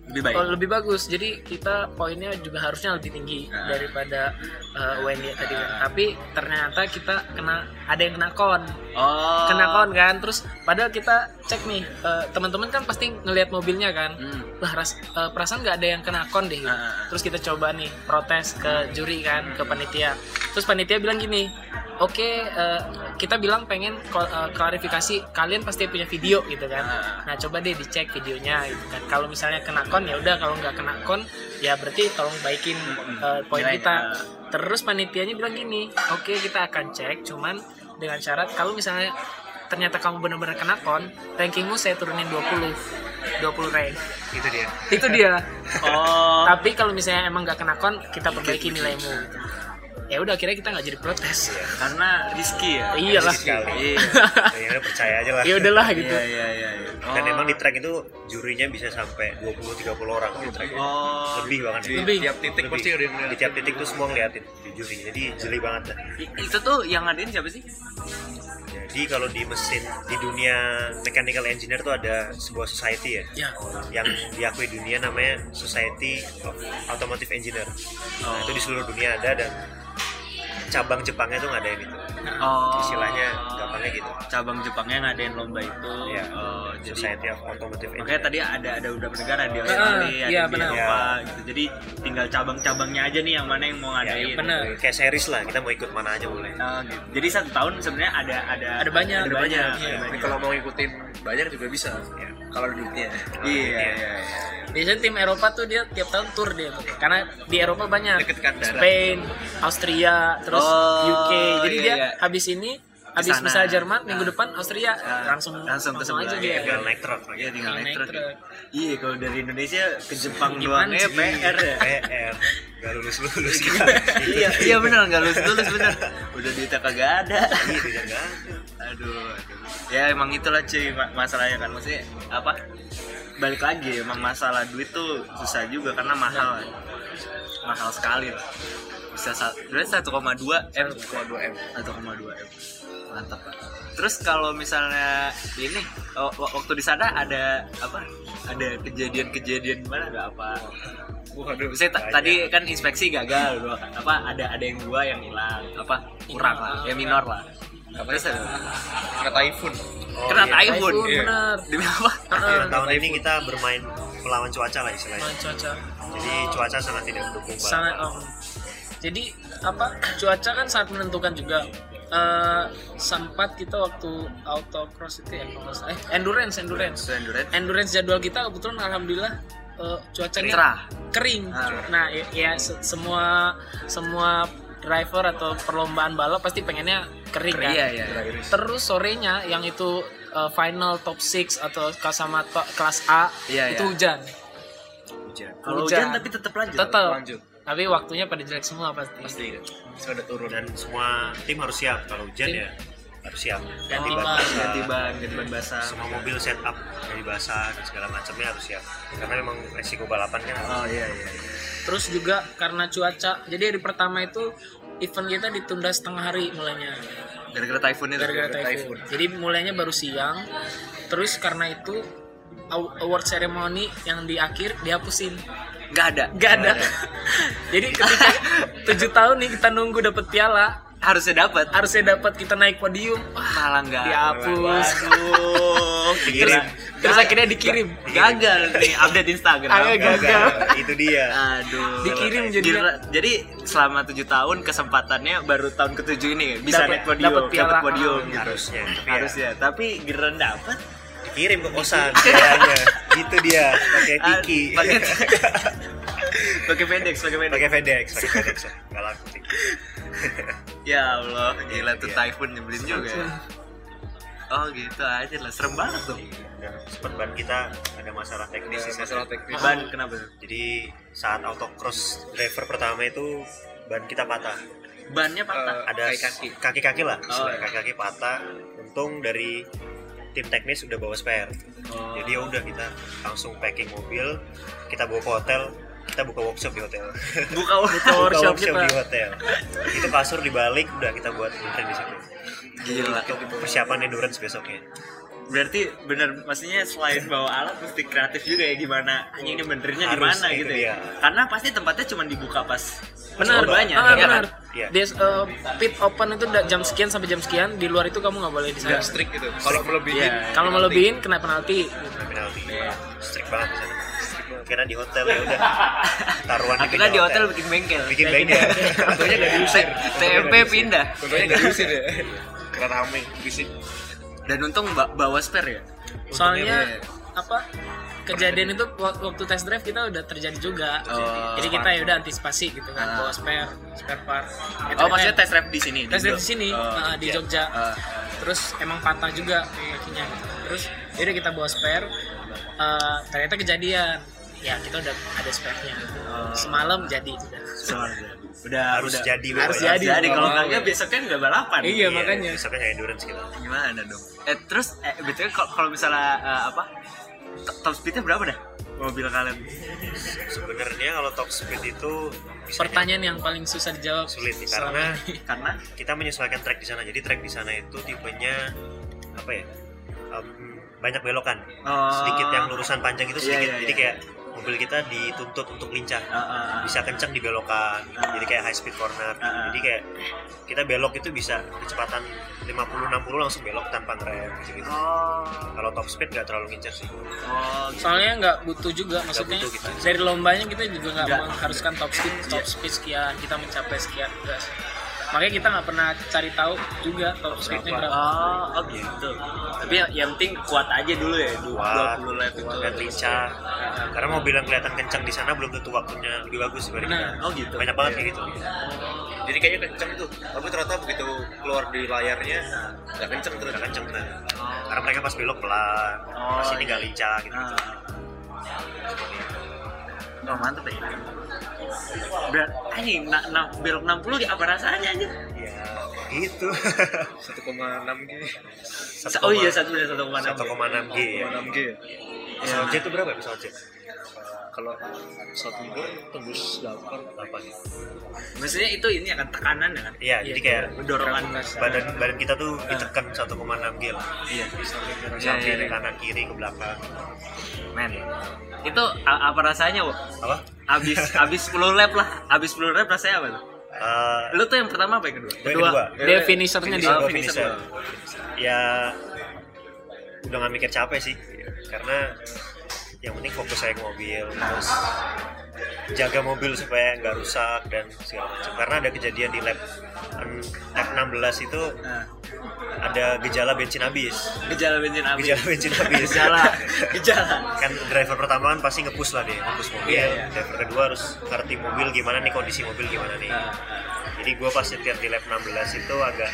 Speaker 2: Lebih baik.
Speaker 1: Oh, lebih bagus. Jadi kita poinnya juga harusnya lebih tinggi
Speaker 2: Ah.
Speaker 1: daripada uh, tadi kan. Tapi ternyata kita kena ada yang kena kon.
Speaker 2: Oh.
Speaker 1: Kena kon kan. Terus padahal kita cek nih uh, teman-teman kan pasti ngelihat mobilnya kan.
Speaker 2: Hmm.
Speaker 1: Lah ras- uh, perasaan nggak ada yang kena kon deh.
Speaker 2: Ah.
Speaker 1: Terus kita coba nih protes ke juri kan, ke panitia. Terus panitia bilang gini, oke eh, kita bilang pengen klarifikasi kalian pasti punya video gitu kan.
Speaker 2: Ah.
Speaker 1: Nah coba deh dicek videonya gitu kan. Kalau misalnya kena kon ya udah, kalau nggak kena kon ya berarti tolong baikin eh, poin
Speaker 2: Nilainya.
Speaker 1: kita. Terus panitianya bilang gini, oke kita akan cek, cuman dengan syarat kalau misalnya ternyata kamu benar-benar kena kon, rankingmu saya turunin 20 20 rank.
Speaker 3: itu dia
Speaker 1: Itu dia. <laughs>
Speaker 2: Oh.
Speaker 1: Tapi kalau misalnya emang nggak kena kon, kita perbaiki nilaimu. Gitu. Ya udah, akhirnya kita nggak jadi protes.
Speaker 2: Karena risky ya.
Speaker 1: Iyalah.
Speaker 3: Sekali.
Speaker 2: Iya.
Speaker 3: ya percaya aja lah
Speaker 1: Ya udahlah gitu.
Speaker 2: Iya iya iya. iya.
Speaker 3: dan
Speaker 2: Oh.
Speaker 3: emang di track itu jurinya bisa sampai 20-30 orang di track
Speaker 2: Oh.
Speaker 3: lebih bahkan
Speaker 4: Di
Speaker 1: Lebih.
Speaker 4: tiap titik
Speaker 3: Lebih.
Speaker 4: pasti ada yang
Speaker 3: di tiap titik tuh semua ngeliatin di juri jadi jeli banget dah
Speaker 2: I- itu tuh yang ngadain siapa sih?
Speaker 3: jadi kalau di mesin di dunia mechanical engineer tuh ada sebuah society ya
Speaker 1: Ya.
Speaker 3: yang diakui dunia namanya Society of Automotive Engineer nah, itu di seluruh dunia ada dan cabang Jepangnya tuh ngadain itu
Speaker 2: Oh.
Speaker 3: istilahnya gampangnya gitu
Speaker 2: cabang Jepangnya ngadain lomba itu.
Speaker 3: Iya.
Speaker 2: Oh, jadi
Speaker 3: Society of Automotive
Speaker 2: Makanya
Speaker 3: Engineer
Speaker 2: tadi ada ada beberapa negara di Australia,
Speaker 1: iya,
Speaker 2: ada di
Speaker 1: benar.
Speaker 2: Eropa gitu. Jadi tinggal cabang-cabangnya aja nih yang mana yang mau
Speaker 3: ya,
Speaker 2: ngadain.
Speaker 1: benar.
Speaker 3: kayak series lah kita mau ikut mana aja boleh
Speaker 2: Oh, gitu. Jadi satu tahun sebenarnya ada ada
Speaker 1: Ada banyak.
Speaker 2: Ada banyak.
Speaker 1: Iya.
Speaker 2: ada banyak.
Speaker 4: kalau mau ngikutin banyak juga bisa
Speaker 3: Ya.
Speaker 4: Kalau duitnya
Speaker 2: Iya, iya, iya.
Speaker 1: Biasanya tim Eropa tuh dia tiap tahun tour dia tuh. Karena di Eropa banyak.
Speaker 4: Deket.
Speaker 1: Spain, Austria, terus
Speaker 2: Oh,
Speaker 1: UK. Jadi
Speaker 2: iya,
Speaker 1: dia
Speaker 2: iya.
Speaker 1: habis ini habis misalnya Jerman minggu
Speaker 2: Nah.
Speaker 1: depan Austria
Speaker 2: Nah,
Speaker 1: langsung
Speaker 2: langsung ke sebelah.
Speaker 1: aja
Speaker 2: Iya,
Speaker 1: dia.
Speaker 3: tinggal naik truk
Speaker 2: Iya, tinggal
Speaker 1: Naik
Speaker 2: truk. Iya, kalau dari Indonesia ke Jepang doang ya
Speaker 1: sih?
Speaker 2: PR ya. <laughs>
Speaker 3: PR gak lulus lulus kita <laughs>
Speaker 2: iya, iya benar nggak lulus lulus benar. Udah duitnya kagak ada.
Speaker 3: iya <laughs> tidak ada
Speaker 2: aduh. Ya emang itulah cuy ma- masalahnya kan maksudnya apa? Balik lagi emang masalah duit tuh susah juga karena mahal. Mahal sekali. Bisa sa- berarti 1,2 M. 1,2 M. 1,2 M. Mantap. Terus kalau misalnya ini wa- waktu di sana ada apa? Ada kejadian-kejadian gimana nggak apa?
Speaker 4: waduh
Speaker 3: Banyak.
Speaker 2: tadi kan inspeksi gagal dua kan. apa ada ada yang dua yang hilang apa kurang lah ya minor lah apa ada
Speaker 4: kena typhoon
Speaker 3: Oh,
Speaker 2: kena
Speaker 3: iya.
Speaker 2: typhoon
Speaker 1: Typhoon,
Speaker 4: Iya.
Speaker 1: bener.
Speaker 2: demi apa
Speaker 3: tahun ini kita bermain melawan cuaca lah istilahnya
Speaker 1: Nah, cuaca
Speaker 3: jadi cuaca sangat tidak mendukung
Speaker 1: sangat om. Jadi apa cuaca kan sangat menentukan juga. Eh, sempat kita waktu autocross itu ya kalau eh endurance endurance
Speaker 2: endurance
Speaker 1: endurance jadwal kita kebetulan alhamdulillah eh, cuacanya
Speaker 2: cerah
Speaker 1: kering.
Speaker 2: Ah.
Speaker 1: Nah, ya, ya se- semua semua driver atau perlombaan balap pasti pengennya kering kan.
Speaker 2: iya iya
Speaker 1: Terus sorenya yang itu uh, final top 6 atau kelas sama to- kelas A
Speaker 2: Iya,
Speaker 1: itu
Speaker 2: iya.
Speaker 1: hujan.
Speaker 3: hujan
Speaker 2: kalau
Speaker 1: Hujan.
Speaker 2: hujan tapi tetap lanjut
Speaker 1: Tetap.
Speaker 4: lanjut
Speaker 1: Tapi waktunya pada jelek semua pasti.
Speaker 4: pasti sudah turun
Speaker 3: dan semua tim harus siap kalau hujan
Speaker 1: Tim.
Speaker 3: ya harus siap
Speaker 1: Ganti
Speaker 2: Oh,
Speaker 1: ban.
Speaker 3: basah.
Speaker 2: ganti ban ganti ban basah
Speaker 3: semua mobil setup dari basah dan segala macamnya harus siap karena memang resiko balapan kan
Speaker 2: oh iya iya iya.
Speaker 1: Terus juga karena cuaca. Jadi hari pertama itu event kita ditunda setengah hari mulainya
Speaker 2: gara-gara typhoon itu
Speaker 1: gara-gara typhoon. Jadi mulainya baru siang. Terus karena itu aw- award ceremony yang di akhir dihapusin.
Speaker 2: Nggak ada
Speaker 1: Gak ada. <laughs> Jadi ketika <laughs> tujuh tahun nih kita nunggu dapet piala,
Speaker 2: harusnya dapat
Speaker 1: harusnya dapat kita naik podium. Wah,
Speaker 2: malah nggak
Speaker 1: dihapus.
Speaker 2: Aduh,
Speaker 3: Dikirim.
Speaker 1: Terus akhirnya dikirim.
Speaker 2: gagal nih update Instagram
Speaker 1: Ayo, gagal.
Speaker 3: itu dia
Speaker 2: Aduh.
Speaker 1: Dikirim jadi.
Speaker 2: Jadi selama tujuh tahun kesempatannya baru tahun ketujuh ini bisa
Speaker 1: Dapet-
Speaker 2: naik podium,
Speaker 1: dapet
Speaker 2: podium gitu.
Speaker 3: harusnya tapi ya,
Speaker 2: Harusnya, tapi giliran dapat
Speaker 3: dikirim ke kosan biayanya gitu dia pakai tiki
Speaker 2: Ah, pakai <laughs> pakai FedEx, pakai FedEx.
Speaker 3: pakai FedEx pakai FedEx nggak laku.
Speaker 2: Ya Allah, gila tuh
Speaker 3: Iya.
Speaker 2: typhoon nyebelin juga ya. Oh gitu aja lah, serem banget tuh.
Speaker 3: dan sempat ban kita ada masalah teknis sana.
Speaker 4: masalah teknis
Speaker 2: Ban kenapa?
Speaker 3: jadi saat autocross driver pertama itu ban kita patah
Speaker 2: Bannya patah.
Speaker 3: ada
Speaker 4: kaki-kaki.
Speaker 3: kaki-kaki lah
Speaker 2: Oh, iya.
Speaker 3: kaki-kaki patah untung dari tim teknis udah bawa spare
Speaker 2: Oh.
Speaker 3: jadi ya udah kita langsung packing mobil kita bawa ke hotel kita buka workshop di hotel
Speaker 2: buka
Speaker 1: Buka workshop
Speaker 3: workshop
Speaker 1: kita.
Speaker 3: di hotel itu kasur dibalik udah kita buat benerin di situ
Speaker 2: Gila.
Speaker 3: untuk persiapan endurance besoknya
Speaker 2: berarti bener maksudnya selain bawa alat mesti kreatif juga ya gimana hanya ini benernya di mana
Speaker 3: itu
Speaker 2: gitu ya.
Speaker 3: dia.
Speaker 2: karena pasti tempatnya cuma dibuka pas
Speaker 1: benar
Speaker 2: banyak
Speaker 1: ah,
Speaker 2: ya
Speaker 1: benar
Speaker 2: kan?
Speaker 3: Iya.
Speaker 1: Des, eh, pit open itu jam sekian sampai jam sekian di luar itu kamu nggak boleh di sana.
Speaker 4: Strict gitu. Kalau melebihin
Speaker 2: Iya.
Speaker 1: kalau melebihin kena penalti.
Speaker 3: Penalti.
Speaker 2: Iya.
Speaker 3: strict banget di sana. Karena di hotel ya udah. <laughs> Taruhan
Speaker 2: akhirnya di hotel. bikin bengkel.
Speaker 3: Bikin bengkel. <laughs>
Speaker 4: contohnya nggak diusir.
Speaker 2: TMP pindah.
Speaker 4: contohnya nggak diusir ya. Karena rame berisik
Speaker 2: dan untung ba- bawa spare ya
Speaker 1: soalnya apa kejadian itu wak- waktu test drive kita udah terjadi juga
Speaker 2: Oh.
Speaker 1: jadi kita ya udah antisipasi gitu kan
Speaker 2: Ah.
Speaker 1: bawa spare spare part
Speaker 2: oh
Speaker 1: eh,
Speaker 2: maksudnya test drive di sini
Speaker 1: test drive di sini
Speaker 2: Oh,
Speaker 1: ah, di
Speaker 2: iya.
Speaker 1: Jogja
Speaker 2: Ah.
Speaker 1: terus emang patah juga kakinya gitu. terus yaudah kita bawa spare eh, ternyata kejadian ya kita udah ada spare-nya
Speaker 2: Oh.
Speaker 1: semalam jadi sudah
Speaker 2: Soalnya. Udah
Speaker 3: harus
Speaker 2: udah.
Speaker 3: jadi
Speaker 1: Harus jadi.
Speaker 2: jadi. Kalau enggak besoknya nggak balapan.
Speaker 1: Iya, makanya.
Speaker 3: besoknya nggak endurance gitu
Speaker 2: gimana dong? Eh terus eh betulnya kalau kalau misalnya eh, apa? To- top speednya berapa dah? Mobil kalian?
Speaker 3: Sebenarnya kalau top speed itu
Speaker 1: pertanyaan yang paling susah dijawab.
Speaker 3: Sulit nih, karena
Speaker 1: ini.
Speaker 2: karena?
Speaker 3: kita menyesuaikan track di sana. Jadi track di sana itu tipenya apa ya em, banyak belokan.
Speaker 2: Oh.
Speaker 3: sedikit yang lurusan panjang itu
Speaker 2: Iya,
Speaker 3: sedikit.
Speaker 2: iya,
Speaker 3: jadi
Speaker 2: iya.
Speaker 3: kayak mobil kita dituntut untuk lincah
Speaker 2: Ah, ah, ah.
Speaker 3: bisa kencang di belokan
Speaker 2: Ah.
Speaker 3: jadi kayak high speed corner
Speaker 2: Ah, ah.
Speaker 3: jadi kayak kita belok itu bisa kecepatan 50-60 langsung belok tanpa ngerem gitu, -gitu.
Speaker 2: oh
Speaker 3: kalau top speed nggak terlalu ngincer sih
Speaker 2: oh gitu.
Speaker 1: soalnya nggak butuh juga maksudnya
Speaker 3: butuh kita.
Speaker 1: dari lombanya kita juga nggak
Speaker 2: Nggak.
Speaker 1: mengharuskan top speed top speed sekian kita mencapai sekian enggak sih. Makanya kita nggak pernah cari tahu juga top speednya berapa.
Speaker 2: Oh, oh gitu. Tapi yang, yang penting kuat aja dulu ya, du-
Speaker 3: kuat.
Speaker 2: 20 lap itu.
Speaker 3: dan lincah karena mobil yang kelihatan kencang di sana belum tentu waktunya lebih bagus
Speaker 1: Benar.
Speaker 3: kita
Speaker 2: Oh gitu.
Speaker 3: banyak banget kayak gitu.
Speaker 4: Jadi kayaknya kenceng tuh. Tapi ternyata begitu keluar di layarnya nggak kenceng terus.
Speaker 3: Nggak kenceng benar. Karena mereka pas belok pelan
Speaker 2: Oh,
Speaker 3: pas ini
Speaker 2: iya.
Speaker 3: nggak lincah gitu
Speaker 2: Ah. Oh mantep ya. Berat, anjing, na, na, belok 60 apa rasanya aja?
Speaker 3: ya gitu
Speaker 4: 1,6 G
Speaker 2: Oh iya, satu satu koma
Speaker 3: 1,6 G ya
Speaker 4: 1,6 G ya
Speaker 3: pesawat jet itu berapa ya pesawat jet
Speaker 4: kalau satu minggu tembus 8
Speaker 3: 8 ya
Speaker 2: Maksudnya itu ini akan tekanan ya kan?
Speaker 3: iya jadi kayak
Speaker 2: Dorongan
Speaker 3: badan badan kita tuh ditekan 1,6 G lah
Speaker 2: Iya.
Speaker 3: samping
Speaker 2: Iya, iya, iya.
Speaker 3: kanan kiri ke belakang
Speaker 2: Men. Itu apa rasanya, Wo?
Speaker 3: apa
Speaker 2: Abis abis 10 lap lah. Abis 10 lap rasanya apa tuh?
Speaker 3: Eh,
Speaker 2: Lu tuh yang pertama apa yang kedua?
Speaker 3: yang
Speaker 1: kedua
Speaker 3: kedua
Speaker 1: dia finishernya di
Speaker 2: Oh,
Speaker 3: Oh,
Speaker 2: finisher.
Speaker 3: finisher. ya udah nggak mikir capek sih karena yang penting fokus saya ke mobil terus jaga mobil supaya nggak rusak dan segala macam karena ada kejadian di lap lap 16 itu
Speaker 2: Nah,
Speaker 3: ada gejala bensin habis
Speaker 2: gejala bensin habis.
Speaker 3: gejala bensin habis
Speaker 2: Gejala. Gejala.
Speaker 3: kan driver pertama kan pasti ngepush lah deh ngepush mobil
Speaker 2: Iya, iya.
Speaker 3: driver kedua harus ngerti mobil gimana nih kondisi mobil gimana nih
Speaker 2: Nah,
Speaker 3: jadi gue pas nyetir di lap 16 itu agak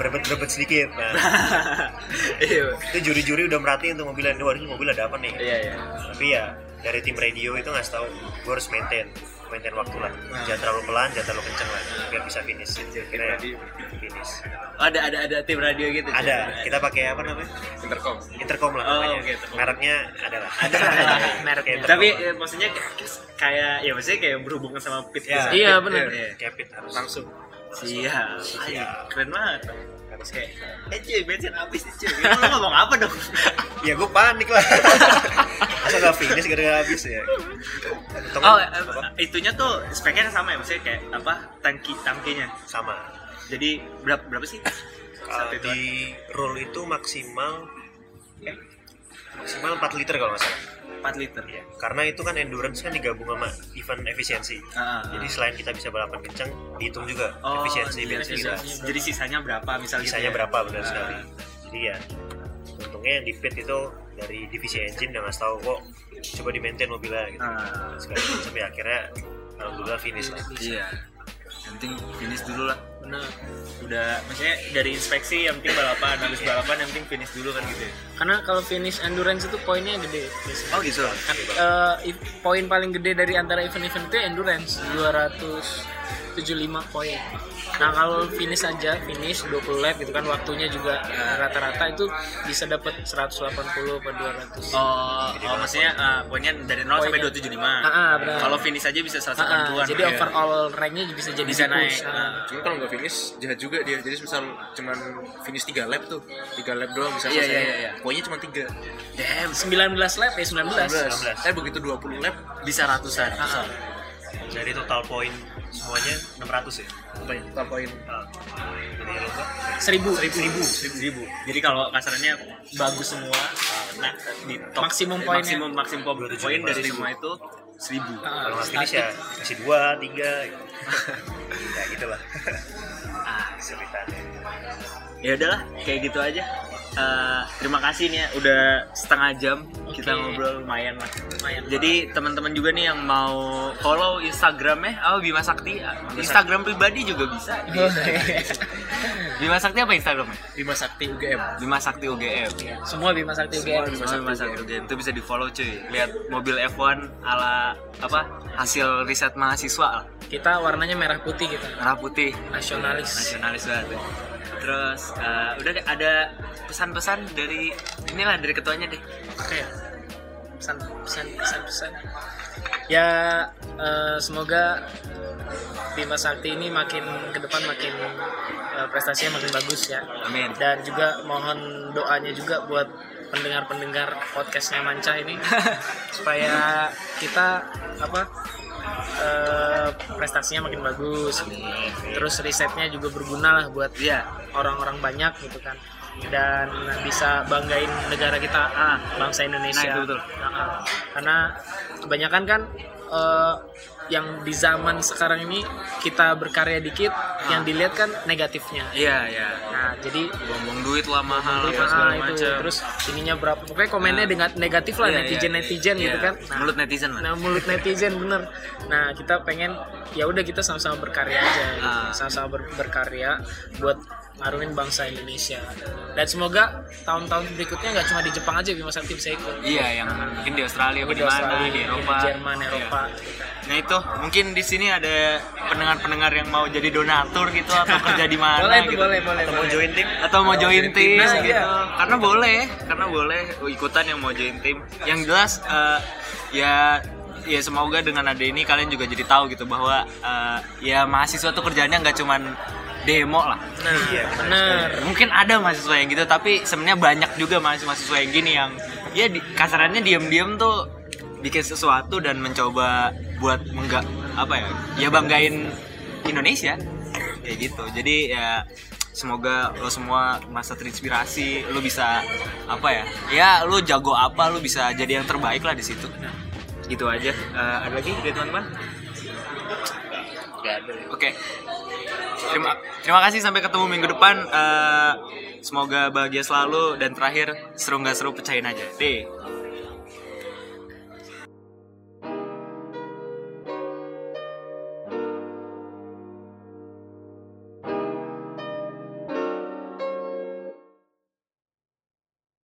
Speaker 3: berebet-berebet sedikit nah. <laughs>
Speaker 2: Iya.
Speaker 3: itu juri-juri udah merhatiin tuh mobilnya. Ini waduh mobil ada apa nih?
Speaker 2: Iya, iya.
Speaker 3: tapi ya dari tim radio itu ngasih tahu gue harus maintain maintain waktu lah.
Speaker 2: Nah.
Speaker 3: jangan terlalu pelan jangan terlalu kenceng lah biar bisa finish. Kira finish.
Speaker 2: Oh, ada ada ada tim radio gitu.
Speaker 3: ada. Kita pakai apa namanya?
Speaker 4: Intercom.
Speaker 3: Intercom lah
Speaker 2: Oh, oke, intercom.
Speaker 3: mereknya adalah
Speaker 1: ada <laughs> mereknya.
Speaker 3: Kayak
Speaker 2: Tapi ya, maksudnya kayak- kayak ya maksudnya kayak berhubungan sama pit
Speaker 3: Ya.
Speaker 1: iya benar.
Speaker 3: Iya, Kepit harus
Speaker 4: langsung
Speaker 2: Siap.
Speaker 3: Siap.
Speaker 2: Keren banget. Harus kayak, eh cuy, bensin habis nih cuy. <laughs> Lu ngomong apa dong? <laughs>
Speaker 3: ya gue panik lah <laughs> masa gak finish gara-gara habis ya
Speaker 2: Oh,
Speaker 3: apa?
Speaker 2: eh, itunya tuh speknya sama ya, maksudnya kayak apa? Tangki tangkinya.
Speaker 3: sama
Speaker 2: Jadi berapa berapa sih?
Speaker 3: Kalau
Speaker 2: itu
Speaker 3: di roll itu maksimal eh, maksimal 4 liter kalau nggak salah
Speaker 2: 4 liter.
Speaker 3: ya karena itu kan endurance kan digabung sama event efisiensi
Speaker 2: Ah,
Speaker 3: jadi selain kita bisa balapan kencang dihitung juga
Speaker 2: Oh,
Speaker 3: efisiensi
Speaker 2: iya,
Speaker 3: bensin
Speaker 2: iya.
Speaker 3: kita
Speaker 2: Jadi sisanya berapa misalnya?
Speaker 3: sisanya berapa benar
Speaker 2: Ah.
Speaker 3: sekali jadi ya untungnya yang di pit itu dari divisi engine udah ngasih tahu kok coba di maintain mobilnya gitu
Speaker 2: Ah.
Speaker 3: segala macam ya akhirnya alhamdulillah finish lah
Speaker 2: Iya. Penting finish dulu lah.
Speaker 1: Benar
Speaker 2: Udah maksudnya dari inspeksi yang penting balapan, habis balapan yang penting finish dulu kan gitu ya.
Speaker 1: karena kalau finish endurance itu poinnya gede biasanya.
Speaker 2: Oh gitu.
Speaker 1: Kan, i- poin paling gede dari antara event-event itu endurance 275 poin. Nah kalau finish aja finish 20 lap gitu kan waktunya juga eh, rata-rata itu bisa dapat 180 per 200.
Speaker 2: Oh, oh maksudnya eh, poinnya dari 0 sampai
Speaker 1: Poinnya.
Speaker 2: 275.
Speaker 1: Ah, ah, benar.
Speaker 2: Kalau finish aja bisa
Speaker 1: Ah, ah,
Speaker 2: 180-an.
Speaker 1: jadi
Speaker 2: Iya.
Speaker 1: overall ranknya bisa jadi
Speaker 2: bisa naik.
Speaker 1: push. Ah.
Speaker 2: Ah.
Speaker 4: cuma kalau nggak finish jahat juga dia jadi misal cuman finish 3 lap tuh 3 lap doang bisa
Speaker 2: Iya,
Speaker 4: selesai
Speaker 2: iya, iya, iya.
Speaker 4: poinnya cuma 3
Speaker 1: Damn, 19 lap ya 19.
Speaker 4: 19 eh begitu 20 lap
Speaker 2: bisa ratusan
Speaker 1: Ah,
Speaker 3: Jadi total poin semuanya 600 ya.
Speaker 4: apa ya total poin
Speaker 3: Ah. Jadi lomba
Speaker 1: 1000.
Speaker 3: seribu, seribu.
Speaker 2: jadi kalau kasarannya bagus semua nah di top
Speaker 1: Maksimum
Speaker 2: eh,
Speaker 1: poinnya.
Speaker 2: maksimum maksimum poin dari semua itu seribu
Speaker 1: Ah,
Speaker 3: Kalau nggak finish ya masih dua, tiga. Gitu. <laughs> ya gitulah
Speaker 2: ah
Speaker 3: ceritanya.
Speaker 2: ya udahlah kayak gitu aja Eh, terima kasih nih ya udah setengah jam kita
Speaker 1: Oke.
Speaker 2: ngobrol lumayan lah
Speaker 1: Lumayan.
Speaker 2: jadi teman-teman juga nih yang mau follow instagramnya oh Bima Sakti. Instagram pribadi juga bisa. <laughs> Bima Sakti. Apa instagramnya
Speaker 4: Bima Sakti UGM
Speaker 2: Bima Sakti UGM
Speaker 1: Semua Bima Sakti UGM.
Speaker 2: Bima Sakti UGM itu bisa di follow cuy. Lihat mobil F1 ala apa hasil riset mahasiswa lah.
Speaker 1: Kita warnanya merah putih kita.
Speaker 2: merah putih.
Speaker 1: Nasionalis.
Speaker 2: nasionalis banget ya. Terus eh, udah ada pesan-pesan dari inilah dari ketuanya deh
Speaker 1: Oke. Pesan pesan pesan pesan. Ya eh, semoga Bima Sakti ini makin ke depan makin eh, prestasinya makin bagus ya.
Speaker 2: amin
Speaker 1: Dan juga mohon doanya juga buat pendengar-pendengar podcastnya Manca ini <laughs> supaya kita apa eh, prestasinya makin bagus. Terus risetnya juga berguna lah buat
Speaker 2: Iya.
Speaker 1: Orang-orang banyak gitu kan dan bisa banggain negara kita ah, bangsa Indonesia
Speaker 2: Nah, itu betul.
Speaker 1: Ah, ah. karena kebanyakan kan eh, yang di zaman sekarang ini kita berkarya dikit yang dilihat kan negatifnya
Speaker 2: iya iya
Speaker 1: nah jadi
Speaker 2: buang-buang duit lah mahal
Speaker 1: ah,
Speaker 2: lah segala
Speaker 1: itu
Speaker 2: macam
Speaker 1: terus ininya berapa pokoknya komennya
Speaker 2: Nah.
Speaker 1: dengan negatif lah
Speaker 2: Iya,
Speaker 1: netizen
Speaker 2: iya.
Speaker 1: netizen gitu
Speaker 2: Iya.
Speaker 1: kan Nah,
Speaker 2: mulut netizen lah
Speaker 1: Nah mulut netizen bener. Nah kita pengen ya udah kita sama-sama berkarya aja, gitu.
Speaker 2: Ah.
Speaker 1: sama-sama ber- berkarya buat ngaruhin bangsa Indonesia. Dan semoga tahun-tahun berikutnya nggak cuma di Jepang aja Bima Sakti bisa ikut.
Speaker 2: iya yang mungkin di Australia
Speaker 1: Di
Speaker 2: mana di Eropa
Speaker 1: di Jerman,
Speaker 2: Iya.
Speaker 1: Eropa.
Speaker 2: nah itu mungkin di sini ada pendengar-pendengar yang mau jadi donatur gitu atau <laughs> kerja di mana
Speaker 1: boleh
Speaker 2: gitu.
Speaker 1: boleh boleh.
Speaker 3: Atau mau
Speaker 1: boleh.
Speaker 3: join tim?
Speaker 2: atau mau join tim
Speaker 1: Nah,
Speaker 2: gitu
Speaker 1: iya.
Speaker 2: karena boleh karena boleh ikutan yang mau join tim yang jelas eh, ya ya semoga dengan ada ini kalian juga jadi tahu gitu bahwa eh, ya mahasiswa tuh kerjanya nggak cuman demo lah.
Speaker 1: Nah,
Speaker 3: Iya,
Speaker 2: mungkin ada mahasiswa yang gitu tapi sebenarnya banyak juga mahasiswa yang gini yang ya di, kasarannya diem-diem tuh bikin sesuatu dan mencoba buat menggak apa ya ya banggain Indonesia. Kayak gitu. Jadi ya semoga lo semua masa terinspirasi lo bisa apa ya ya lo jago apa lo bisa jadi yang terbaik lah di situ. Gitu aja. Eh, ada lagi? Dari teman-teman?
Speaker 4: Gak ada.
Speaker 2: Oke. Terima terima kasih sampai ketemu minggu depan. Eh, semoga bahagia selalu dan terakhir seru nggak seru pecahin aja. Deh.